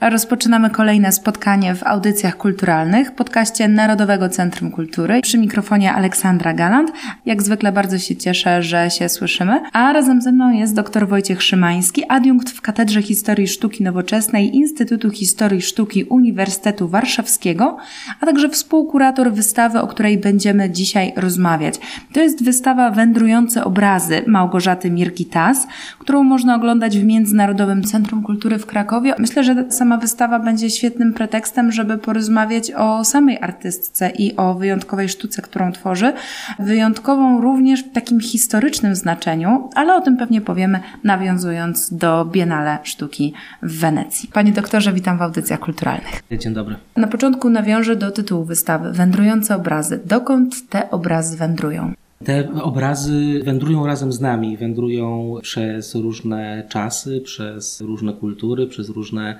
Rozpoczynamy kolejne spotkanie w audycjach kulturalnych, podcaście Narodowego Centrum Kultury. Przy mikrofonie Aleksandra Galant. Jak zwykle bardzo się cieszę, że się słyszymy. A razem ze mną jest dr Wojciech Szymański, adiunkt w Katedrze Historii Sztuki Nowoczesnej Instytutu Historii Sztuki Uniwersytetu Warszawskiego, a także współkurator wystawy, o której będziemy dzisiaj rozmawiać. To jest wystawa Wędrujące obrazy Małgorzaty Mirkitas, którą można oglądać w Międzynarodowym Centrum Kultury w Krakowie. Myślę, że sama wystawa będzie świetnym pretekstem, żeby porozmawiać o samej artystce i o wyjątkowej sztuce, którą tworzy. Wyjątkową również w takim historycznym znaczeniu, ale o tym pewnie powiemy, nawiązując do Biennale Sztuki w Wenecji. Panie doktorze, witam w audycjach kulturalnych. Dzień dobry. Na początku nawiążę do tytułu wystawy Wędrujące obrazy. Dokąd te obrazy wędrują? Te obrazy wędrują razem z nami, wędrują przez różne czasy, przez różne kultury, przez różne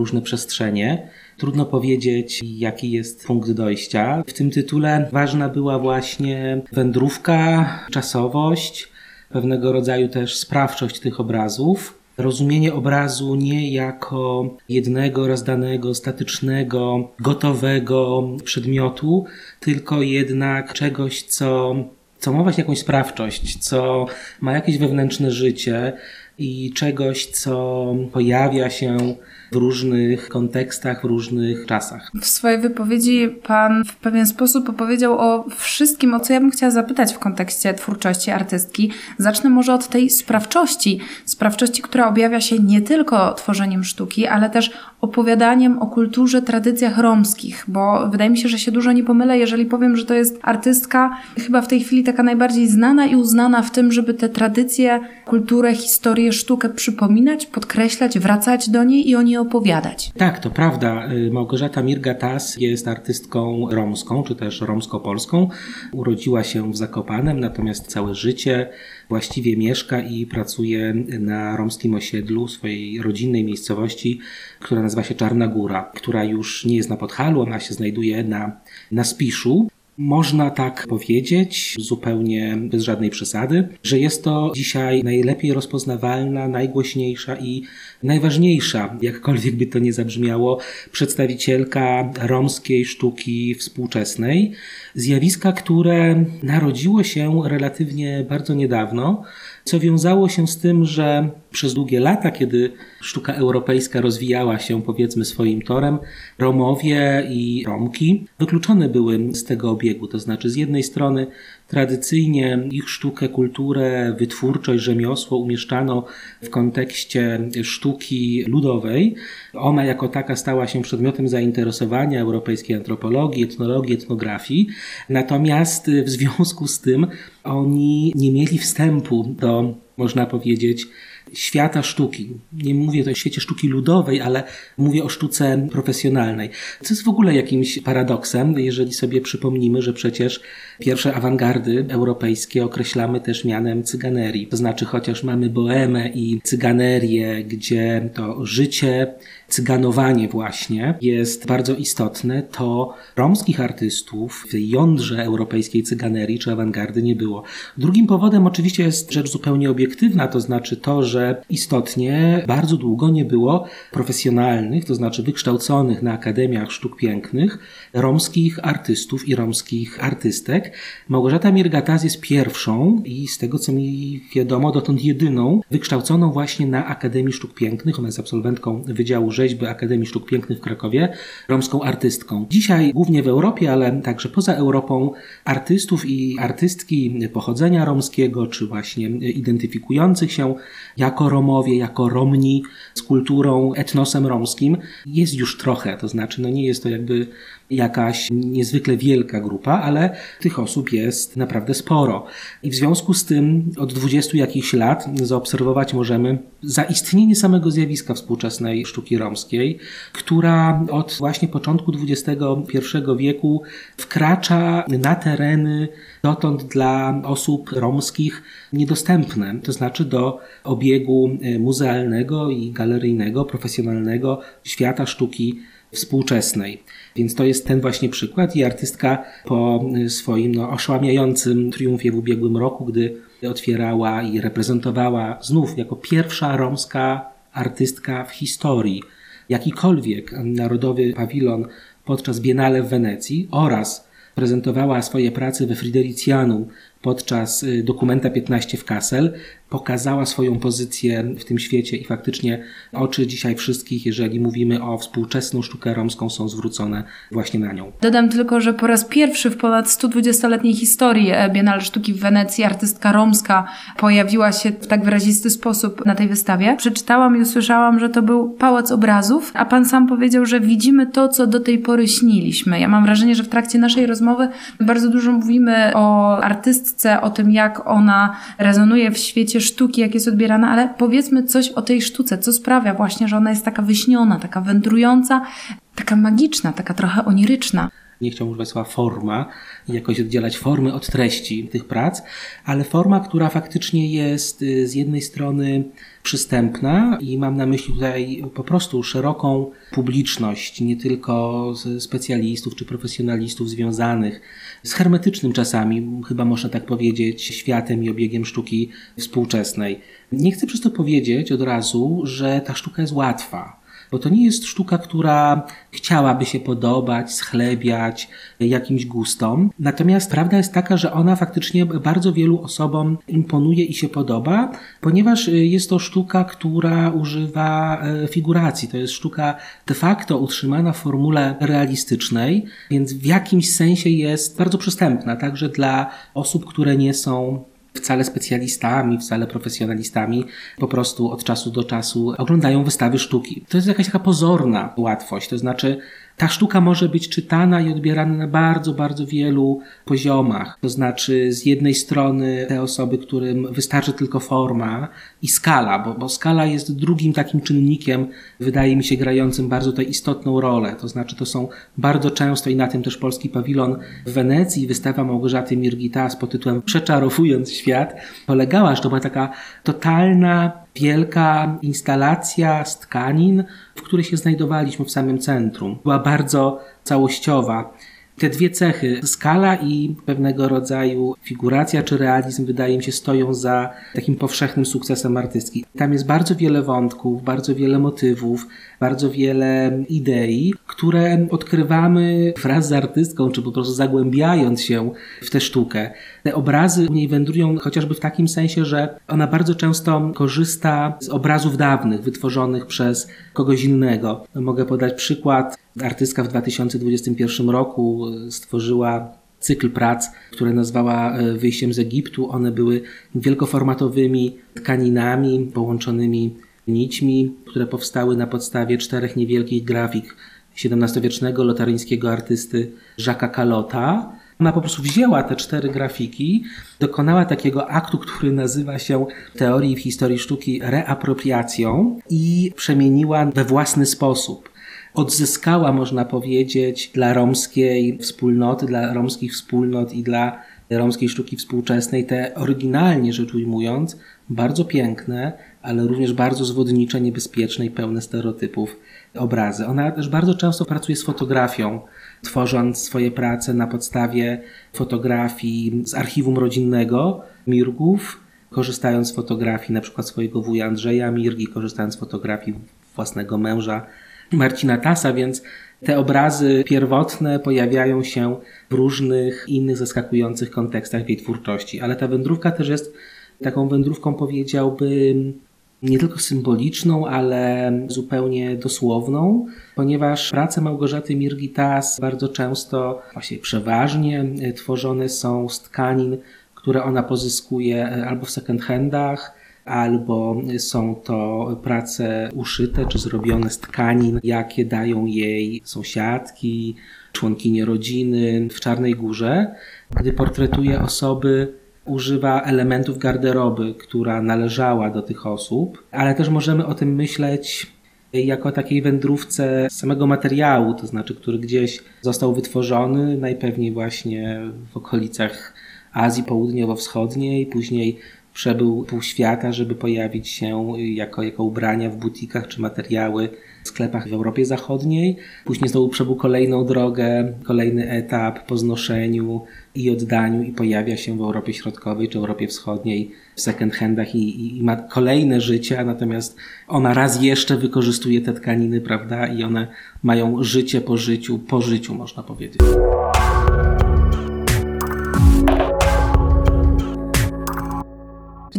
różne przestrzenie. Trudno powiedzieć, jaki jest punkt dojścia. W tym tytule ważna była właśnie wędrówka, czasowość, pewnego rodzaju też sprawczość tych obrazów. Rozumienie obrazu nie jako jednego rozdanego, statycznego, gotowego przedmiotu, tylko jednak czegoś, co, co ma właśnie jakąś sprawczość, co ma jakieś wewnętrzne życie i czegoś, co pojawia się w różnych kontekstach, w różnych czasach. W swojej wypowiedzi Pan w pewien sposób opowiedział o wszystkim, o co ja bym chciała zapytać w kontekście twórczości artystki. Zacznę może od tej sprawczości. Sprawczości, która objawia się nie tylko tworzeniem sztuki, ale też opowiadaniem o kulturze, tradycjach romskich, bo wydaje mi się, że się dużo nie pomylę, jeżeli powiem, że to jest artystka chyba w tej chwili taka najbardziej znana i uznana w tym, żeby te tradycje, kulturę, historię, sztukę przypominać, podkreślać, wracać do niej i o niej opowiadać. Tak, to prawda. Y, Małgorzata Mirgatas jest artystką romską, czy też romsko-polską. Urodziła się w Zakopanem, natomiast całe życie właściwie mieszka i pracuje na romskim osiedlu swojej rodzinnej miejscowości, która nazywa się Czarna Góra, która już nie jest na Podhalu, ona się znajduje na, na Spiszu. Można tak powiedzieć, zupełnie bez żadnej przesady, że jest to dzisiaj najlepiej rozpoznawalna, najgłośniejsza i najważniejsza, jakkolwiek by to nie zabrzmiało, przedstawicielka romskiej sztuki współczesnej. Zjawiska, które narodziło się relatywnie bardzo niedawno, co wiązało się z tym, że przez długie lata, kiedy sztuka europejska rozwijała się powiedzmy swoim torem, Romowie i Romki wykluczone były z tego obiegu. To znaczy, z jednej strony tradycyjnie ich sztukę, kulturę, wytwórczość, rzemiosło umieszczano w kontekście sztuki ludowej. Ona jako taka stała się przedmiotem zainteresowania europejskiej antropologii, etnologii, etnografii. Natomiast w związku z tym oni nie mieli wstępu do, można powiedzieć, świata sztuki. Nie mówię o świecie sztuki ludowej, ale mówię o sztuce profesjonalnej. Co jest w ogóle jakimś paradoksem, jeżeli sobie przypomnimy, że przecież pierwsze awangardy europejskie określamy też mianem cyganerii. To znaczy, chociaż mamy boemę i cyganerię, gdzie to życie, cyganowanie właśnie jest bardzo istotne, to romskich artystów w jądrze europejskiej cyganerii czy awangardy nie było. Drugim powodem oczywiście jest rzecz zupełnie obiektywna, to znaczy to, że istotnie bardzo długo nie było profesjonalnych, to znaczy wykształconych na akademiach sztuk pięknych romskich artystów i romskich artystek. Małgorzata Mirgataz jest pierwszą i z tego co mi wiadomo, dotąd jedyną wykształconą właśnie na Akademii Sztuk Pięknych. Ona jest absolwentką Wydziału Rzeźby Akademii Sztuk Pięknych w Krakowie, romską artystką. Dzisiaj głównie w Europie, ale także poza Europą artystów i artystki pochodzenia romskiego, czy właśnie identyfikujących się jako Romowie, jako Romni z kulturą, etnosem romskim jest już trochę. To znaczy, no nie jest to jakby jakaś niezwykle wielka grupa, ale tych osób jest naprawdę sporo. I w związku z tym od dwudziestu jakichś lat zaobserwować możemy zaistnienie samego zjawiska współczesnej sztuki romskiej, która od właśnie początku XXI wieku wkracza na tereny dotąd dla osób romskich niedostępne, to znaczy do obiegu muzealnego i galeryjnego, profesjonalnego świata sztuki współczesnej. Więc to jest ten właśnie przykład i artystka po swoim no, triumfie w ubiegłym roku, gdy otwierała i reprezentowała znów jako pierwsza romska artystka w historii jakikolwiek narodowy pawilon podczas Biennale w Wenecji oraz prezentowała swoje prace we Fridericianu podczas y, dokumenta 15 w Kassel, pokazała swoją pozycję w tym świecie i faktycznie oczy dzisiaj wszystkich, jeżeli mówimy o współczesną sztukę romską, są zwrócone właśnie na nią. Dodam tylko, że po raz pierwszy w ponad 120-letniej historii e, Biennale Sztuki w Wenecji artystka romska pojawiła się w tak wyrazisty sposób na tej wystawie. Przeczytałam i usłyszałam, że to był pałac obrazów, a pan sam powiedział, że widzimy to, co do tej pory śniliśmy. Ja mam wrażenie, że w trakcie naszej rozmowy bardzo dużo mówimy o artystce, o tym, jak ona rezonuje w świecie sztuki, jak jest odbierana, ale powiedzmy coś o tej sztuce, co sprawia właśnie, że ona jest taka wyśniona, taka wędrująca, taka magiczna, taka trochę oniryczna nie chciałbym używać słowa forma i jakoś oddzielać formy od treści tych prac, ale forma, która faktycznie jest y, z jednej strony przystępna i mam na myśli tutaj po prostu szeroką publiczność, nie tylko specjalistów czy profesjonalistów związanych z hermetycznym czasami, chyba można tak powiedzieć, światem i obiegiem sztuki współczesnej. Nie chcę przez to powiedzieć od razu, że ta sztuka jest łatwa bo to nie jest sztuka, która chciałaby się podobać, schlebiać jakimś gustom. Natomiast prawda jest taka, że ona faktycznie bardzo wielu osobom imponuje i się podoba, ponieważ jest to sztuka, która używa e, figuracji. To jest sztuka de facto utrzymana w formule realistycznej, więc w jakimś sensie jest bardzo przystępna, także dla osób, które nie są wcale specjalistami, wcale profesjonalistami, po prostu od czasu do czasu oglądają wystawy sztuki. To jest jakaś taka pozorna łatwość, to znaczy ta sztuka może być czytana i odbierana na bardzo, bardzo wielu poziomach. To znaczy, z jednej strony te osoby, którym wystarczy tylko forma i skala, bo, bo skala jest drugim takim czynnikiem, wydaje mi się, grającym bardzo tutaj istotną rolę. To znaczy, to są bardzo często i na tym też polski pawilon w Wenecji, wystawa Małgorzaty Mirgitas pod tytułem Przeczarowując świat, polegała, że to była taka totalna wielka instalacja z tkanin, w której się znajdowaliśmy w samym centrum. Była bardzo całościowa. Te dwie cechy, skala i pewnego rodzaju figuracja czy realizm, wydaje mi się, stoją za takim powszechnym sukcesem artystki. Tam jest bardzo wiele wątków, bardzo wiele motywów, bardzo wiele idei, które odkrywamy wraz z artystką, czy po prostu zagłębiając się w tę sztukę. Te obrazy u niej wędrują chociażby w takim sensie, że ona bardzo często korzysta z obrazów dawnych, wytworzonych przez kogoś innego. Mogę podać przykład. Artystka w 2021 roku stworzyła cykl prac, które nazwała e, Wyjściem z Egiptu. One były wielkoformatowymi tkaninami połączonymi nićmi, które powstały na podstawie czterech niewielkich grafik XVII-wiecznego lotaryńskiego artysty Jacques'a Calota. Ona po prostu wzięła te cztery grafiki, dokonała takiego aktu, który nazywa się w teorii w historii sztuki reapropriacją i przemieniła we własny sposób. Odzyskała, można powiedzieć, dla romskiej wspólnoty, dla romskich wspólnot i dla romskiej sztuki współczesnej te oryginalnie rzecz ujmując bardzo piękne, ale również bardzo zwodnicze, niebezpieczne i pełne stereotypów obrazy. Ona też bardzo często pracuje z fotografią, tworząc swoje prace na podstawie fotografii z archiwum rodzinnego Mirgów, korzystając z fotografii na przykład swojego wuja Andrzeja Mirgi, korzystając z fotografii własnego męża Marcina Tasa, więc te obrazy pierwotne pojawiają się w różnych innych zaskakujących kontekstach jej twórczości, ale ta wędrówka też jest taką wędrówką powiedziałbym nie tylko symboliczną, ale zupełnie dosłowną, ponieważ prace Małgorzaty Mirgitas bardzo często, właśnie przeważnie tworzone są z tkanin, które ona pozyskuje albo w second handach, albo są to prace uszyte czy zrobione z tkanin, jakie dają jej sąsiadki, członkinie rodziny w Czarnej Górze, gdy portretuje osoby używa elementów garderoby, która należała do tych osób, ale też możemy o tym myśleć jako takiej wędrówce samego materiału, to znaczy, który gdzieś został wytworzony, najpewniej właśnie w okolicach Azji Południowo-Wschodniej, później przebył pół świata, żeby pojawić się jako, jako ubrania w butikach czy materiały w sklepach w Europie Zachodniej. Później znowu przebył kolejną drogę, kolejny etap po znoszeniu i oddaniu i pojawia się w Europie Środkowej czy Europie Wschodniej w second handach i, i, i ma kolejne życie, natomiast ona raz jeszcze wykorzystuje te tkaniny, prawda, i one mają życie po życiu, po życiu można powiedzieć.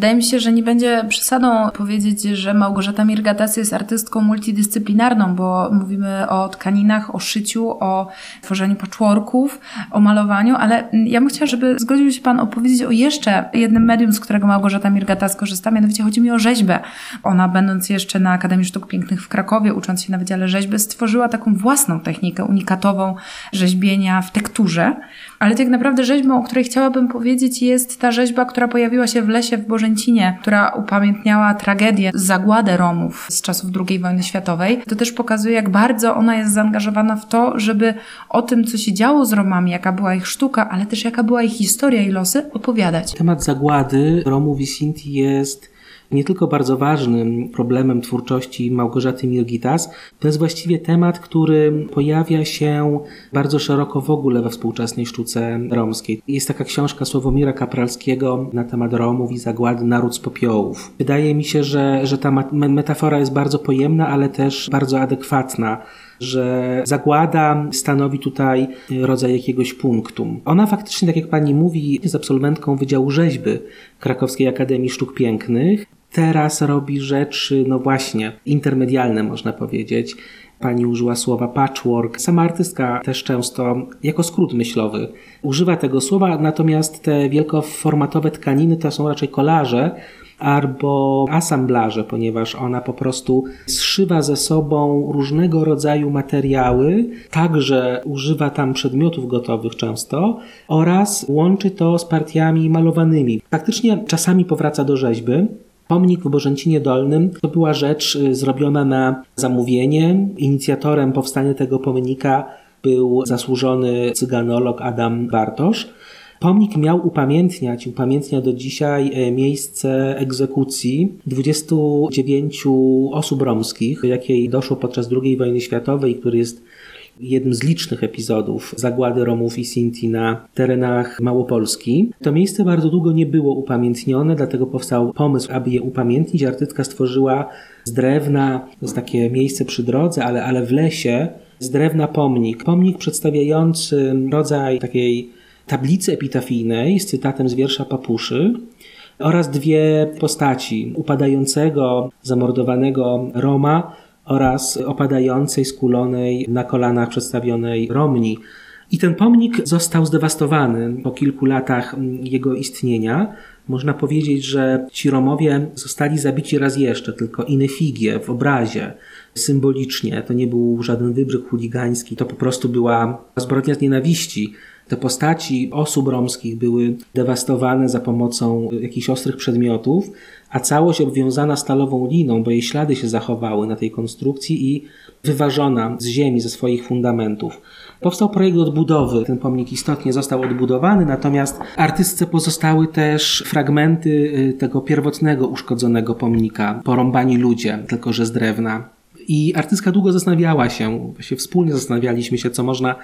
Wydaje mi się, że nie będzie przesadą powiedzieć, że Małgorzata Mirgatas jest artystką multidyscyplinarną, bo mówimy o tkaninach, o szyciu, o tworzeniu patchworków, o malowaniu, ale ja bym chciała, żeby zgodził się Pan opowiedzieć o jeszcze jednym medium, z którego Małgorzata Mirgatas korzysta, mianowicie chodzi mi o rzeźbę. Ona, będąc jeszcze na Akademii Sztuk Pięknych w Krakowie, ucząc się na Wydziale Rzeźby, stworzyła taką własną technikę unikatową rzeźbienia w tekturze, ale tak naprawdę rzeźbą, o której chciałabym powiedzieć, jest ta rzeźba, która pojawiła się w lesie w Bożęcinie, która upamiętniała tragedię, zagładę Romów z czasów II wojny światowej. To też pokazuje, jak bardzo ona jest zaangażowana w to, żeby o tym, co się działo z Romami, jaka była ich sztuka, ale też jaka była ich historia i losy, opowiadać. Temat zagłady Romów i Sinti jest nie tylko bardzo ważnym problemem twórczości Małgorzaty Mirgitas, to jest właściwie temat, który pojawia się bardzo szeroko w ogóle we współczesnej sztuce romskiej. Jest taka książka Sławomira Kapralskiego na temat Romów i zagłady Naród z popiołów. Wydaje mi się, że, że ta metafora jest bardzo pojemna, ale też bardzo adekwatna że zagłada stanowi tutaj rodzaj jakiegoś punktum. Ona faktycznie, tak jak pani mówi, jest absolwentką Wydziału Rzeźby Krakowskiej Akademii Sztuk Pięknych teraz robi rzeczy, no właśnie, intermedialne można powiedzieć. Pani użyła słowa patchwork. Sama artystka też często, jako skrót myślowy, używa tego słowa, natomiast te wielkoformatowe tkaniny to są raczej kolaże albo asamblaże, ponieważ ona po prostu zszywa ze sobą różnego rodzaju materiały, także używa tam przedmiotów gotowych często oraz łączy to z partiami malowanymi. Faktycznie czasami powraca do rzeźby, Pomnik w Bożęcinie Dolnym to była rzecz y, zrobiona na zamówienie. Inicjatorem powstania tego pomnika był zasłużony cyganolog Adam Bartosz. Pomnik miał upamiętniać, upamiętnia do dzisiaj e, miejsce egzekucji 29 osób romskich, jakiej doszło podczas II wojny światowej, który jest jednym z licznych epizodów zagłady Romów i Sinti na terenach Małopolski. To miejsce bardzo długo nie było upamiętnione, dlatego powstał pomysł, aby je upamiętnić. Artystka stworzyła z drewna, to jest takie miejsce przy drodze, ale, ale w lesie, z drewna pomnik. Pomnik przedstawiający rodzaj takiej tablicy epitafijnej z cytatem z wiersza Papuszy oraz dwie postaci upadającego, zamordowanego Roma oraz opadającej, skulonej na kolanach przedstawionej Romni. I ten pomnik został zdewastowany po kilku latach mm, jego istnienia. Można powiedzieć, że ci Romowie zostali zabici raz jeszcze, tylko inne figie w obrazie, symbolicznie. To nie był żaden wybryk chuligański, to po prostu była zbrodnia z nienawiści te postaci osób romskich były dewastowane za pomocą jakichś ostrych przedmiotów, a całość obwiązana stalową liną, bo jej ślady się zachowały na tej konstrukcji i wyważona z ziemi, ze swoich fundamentów. Powstał projekt odbudowy. Ten pomnik istotnie został odbudowany, natomiast artystce pozostały też fragmenty y, tego pierwotnego uszkodzonego pomnika, porąbani ludzie, tylko że z drewna. I artystka długo zastanawiała się, właśnie wspólnie zastanawialiśmy się, co można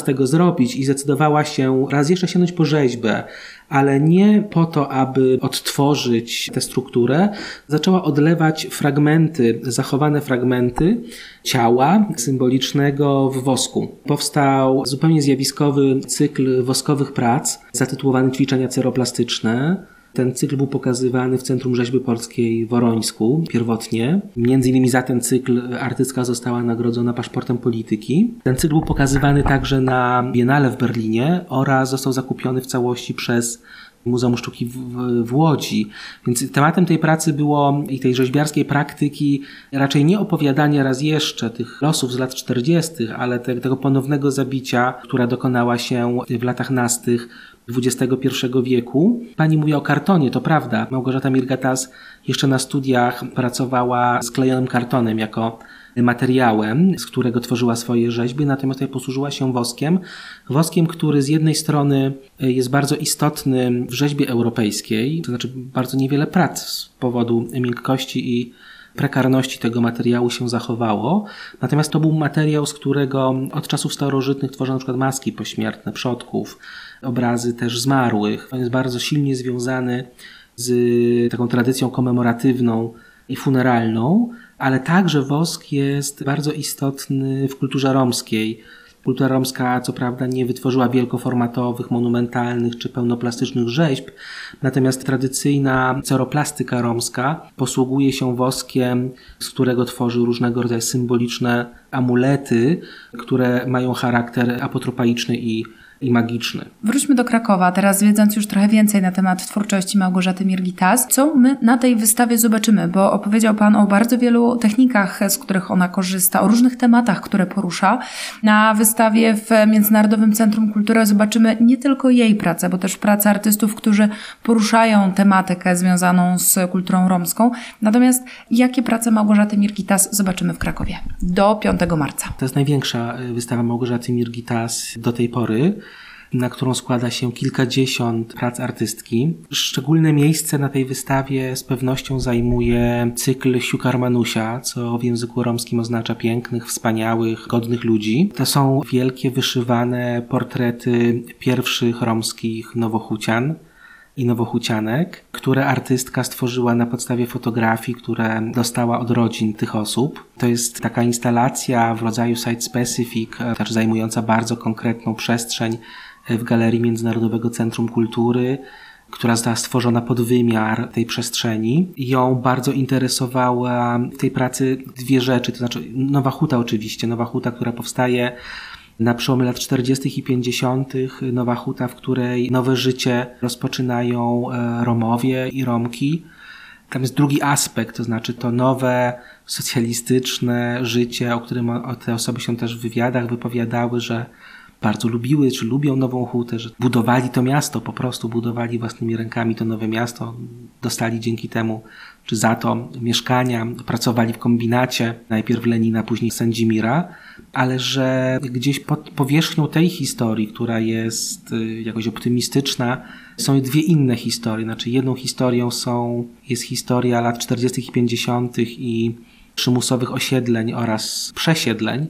z tego zrobić i zdecydowała się raz jeszcze sięgnąć po rzeźbę, ale nie po to, aby odtworzyć tę strukturę. Zaczęła odlewać fragmenty, zachowane fragmenty ciała symbolicznego w wosku. Powstał zupełnie zjawiskowy cykl woskowych prac zatytułowany Ćwiczenia ceroplastyczne ten cykl był pokazywany w Centrum Rzeźby Polskiej w Orońsku pierwotnie. Między innymi za ten cykl artystka została nagrodzona paszportem polityki. Ten cykl był pokazywany także na Biennale w Berlinie oraz został zakupiony w całości przez Muzeum Sztuki w, w, Łodzi. Więc tematem tej pracy było i tej rzeźbiarskiej praktyki raczej nie opowiadanie raz jeszcze tych losów z lat 40., ale te, tego ponownego zabicia, która dokonała się w latach nastych XXI wieku. Pani mówi o kartonie, to prawda. Małgorzata Mirgatas jeszcze na studiach pracowała z klejonym kartonem jako materiałem, z którego tworzyła swoje rzeźby, natomiast tutaj posłużyła się woskiem. Woskiem, który z jednej strony jest bardzo istotny w rzeźbie europejskiej, to znaczy bardzo niewiele prac z powodu miękkości i prekarności tego materiału się zachowało. Natomiast to był materiał, z którego od czasów starożytnych tworzono przykład maski pośmiertne przodków, obrazy też zmarłych. On jest bardzo silnie związany z taką tradycją komemoratywną i funeralną, ale także wosk jest bardzo istotny w kulturze romskiej. Kultura romska, co prawda, nie wytworzyła wielkoformatowych, monumentalnych czy pełnoplastycznych rzeźb, natomiast tradycyjna ceroplastyka romska posługuje się woskiem, z którego tworzy różnego rodzaju symboliczne amulety, które mają charakter apotropaiczny i i magiczny. Wróćmy do Krakowa, teraz wiedząc już trochę więcej na temat twórczości Małgorzaty Mirgitas. Co my na tej wystawie zobaczymy? Bo opowiedział Pan o bardzo wielu technikach, z których ona korzysta, o różnych tematach, które porusza. Na wystawie w Międzynarodowym Centrum Kultury zobaczymy nie tylko jej pracę, bo też pracę artystów, którzy poruszają tematykę związaną z kulturą romską. Natomiast jakie prace Małgorzaty Mirgitas zobaczymy w Krakowie do 5 marca? To jest największa wystawa Małgorzaty Mirgitas do tej pory na którą składa się kilkadziesiąt prac artystki. Szczególne miejsce na tej wystawie z pewnością zajmuje cykl Siukarmanusia, co w języku romskim oznacza pięknych, wspaniałych, godnych ludzi. To są wielkie, wyszywane portrety pierwszych romskich nowochucian i nowochucianek, które artystka stworzyła na podstawie fotografii, które dostała od rodzin tych osób. To jest taka instalacja w rodzaju site-specific, też zajmująca bardzo konkretną przestrzeń w Galerii Międzynarodowego Centrum Kultury, która została stworzona pod wymiar tej przestrzeni. Ją bardzo interesowała w tej pracy dwie rzeczy, to znaczy Nowa Huta oczywiście, Nowa Huta, która powstaje na przełomie lat 40. i 50. Nowa Huta, w której nowe życie rozpoczynają e, Romowie i Romki. Tam jest drugi aspekt, to znaczy to nowe socjalistyczne życie, o którym te osoby się też w wywiadach wypowiadały, że bardzo lubiły, czy lubią Nową Hutę, że budowali to miasto, po prostu budowali własnymi rękami to nowe miasto, dostali dzięki temu, czy za to mieszkania, pracowali w kombinacie, najpierw Lenina, później Sędzimira, ale że gdzieś pod powierzchnią tej historii, która jest y, jakoś optymistyczna, są dwie inne historie. Znaczy jedną historią są, jest historia lat 40. i 50. i przymusowych osiedleń oraz przesiedleń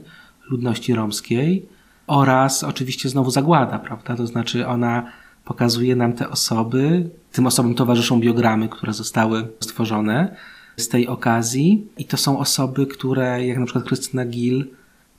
ludności romskiej, oraz oczywiście znowu zagłada, prawda? To znaczy ona pokazuje nam te osoby, tym osobom towarzyszą biogramy, które zostały stworzone z tej okazji i to są osoby, które jak na przykład Krystyna Gil,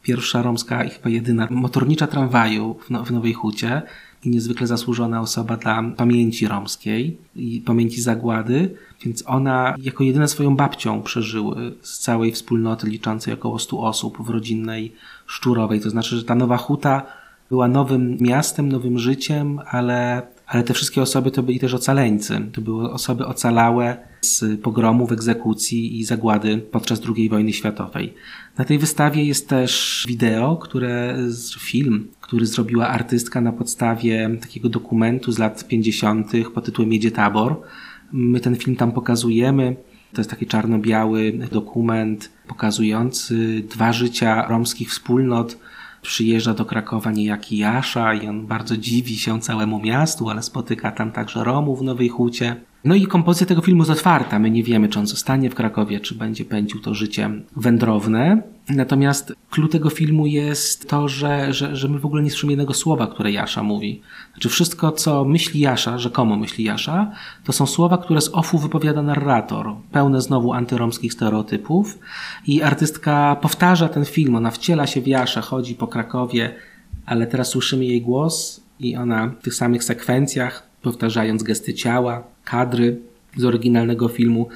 pierwsza romska i chyba jedyna motornicza tramwaju w, w Nowej Hucie i niezwykle zasłużona osoba dla pamięci romskiej i pamięci zagłady, więc ona jako jedyna swoją babcią przeżyły z całej wspólnoty liczącej około 100 osób w rodzinnej Szczurowej. To znaczy, że ta Nowa Huta była nowym miastem, nowym życiem, ale, ale te wszystkie osoby to byli też ocaleńcy. To były osoby ocalałe z pogromów, egzekucji i zagłady podczas II wojny światowej. Na tej wystawie jest też wideo, które, film, który zrobiła artystka na podstawie takiego dokumentu z lat 50. pod tytułem Jedzie Tabor. My ten film tam pokazujemy. To jest taki czarno-biały dokument pokazujący dwa życia romskich wspólnot. Przyjeżdża do Krakowa niejaki Jasza i on bardzo dziwi się całemu miastu, ale spotyka tam także Romów w Nowej Hucie. No i kompozycja tego filmu jest otwarta. My nie wiemy, czy on zostanie w Krakowie, czy będzie pędził to życie wędrowne. Natomiast clue tego filmu jest to, że, że, że my w ogóle nie słyszymy jednego słowa, które Jasza mówi. Znaczy wszystko, co myśli Jasza, rzekomo myśli Jasza, to są słowa, które z ofu wypowiada narrator, pełne znowu antyromskich stereotypów. I artystka powtarza ten film, ona wciela się w Jaszę, chodzi po Krakowie, ale teraz słyszymy jej głos i ona w tych samych sekwencjach, powtarzając gesty ciała, kadry z oryginalnego filmu,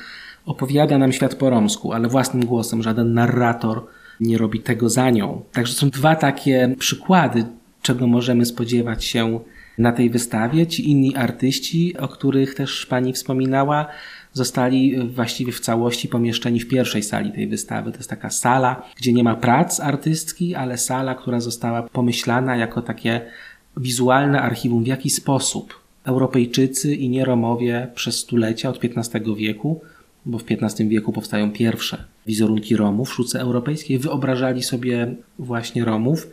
opowiada nam świat po romsku, ale własnym głosem, żaden narrator nie robi tego za nią. Także są dwa takie przykłady, czego możemy spodziewać się na tej wystawie. Ci inni artyści, o których też pani wspominała, zostali właściwie w całości pomieszczeni w pierwszej sali tej wystawy. To jest taka sala, gdzie nie ma prac artystki, ale sala, która została pomyślana jako takie wizualne archiwum, w jaki sposób Europejczycy i nie Romowie przez stulecia od XV wieku bo w XV wieku powstają pierwsze wizerunki Romów. W sztuce europejskiej, wyobrażali sobie właśnie Romów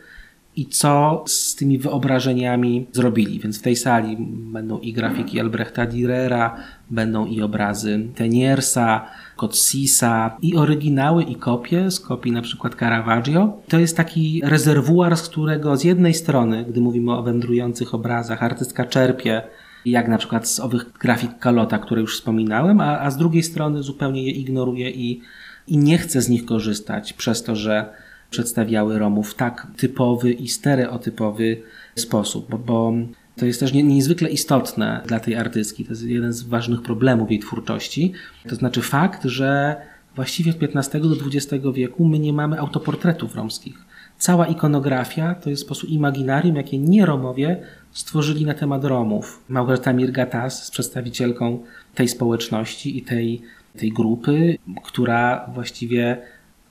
i co z tymi wyobrażeniami zrobili. Więc w tej sali będą i grafiki Albrechta Dürera, będą i obrazy Teniersa, Cotsisa, i oryginały, i kopie z kopii na przykład Caravaggio. To jest taki rezerwuar, z którego z jednej strony, gdy mówimy o wędrujących obrazach, artystka czerpie jak na przykład z owych grafik Kalota, które już wspominałem, a, a z drugiej strony zupełnie je ignoruje i, i nie chce z nich korzystać przez to, że przedstawiały Romów w tak typowy i stereotypowy sposób, bo, bo to jest też nie, niezwykle istotne dla tej artystki. To jest jeden z ważnych problemów jej twórczości. To znaczy fakt, że właściwie od XV do XX wieku my nie mamy autoportretów romskich. Cała ikonografia to jest po prostu imaginarium, jakie nie Romowie stworzyli na temat Romów. Małgorzata Mirgatas z przedstawicielką tej społeczności i tej, tej grupy, która właściwie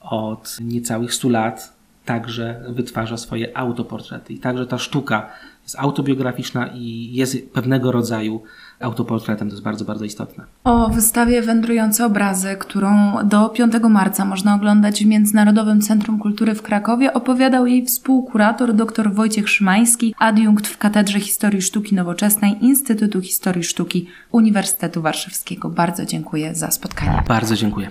od niecałych 100 lat także wytwarza swoje autoportrety. I także ta sztuka jest autobiograficzna i jest pewnego rodzaju autoportretem. To jest bardzo, bardzo istotne. O wystawie Wędrujące Obrazy, którą do 5 marca można oglądać w Międzynarodowym Centrum Kultury w Krakowie, opowiadał jej współkurator dr Wojciech Szymański, adiunkt w Katedrze Historii Sztuki Nowoczesnej Instytutu Historii Sztuki Uniwersytetu Warszawskiego. Bardzo dziękuję za spotkanie. Bardzo dziękuję.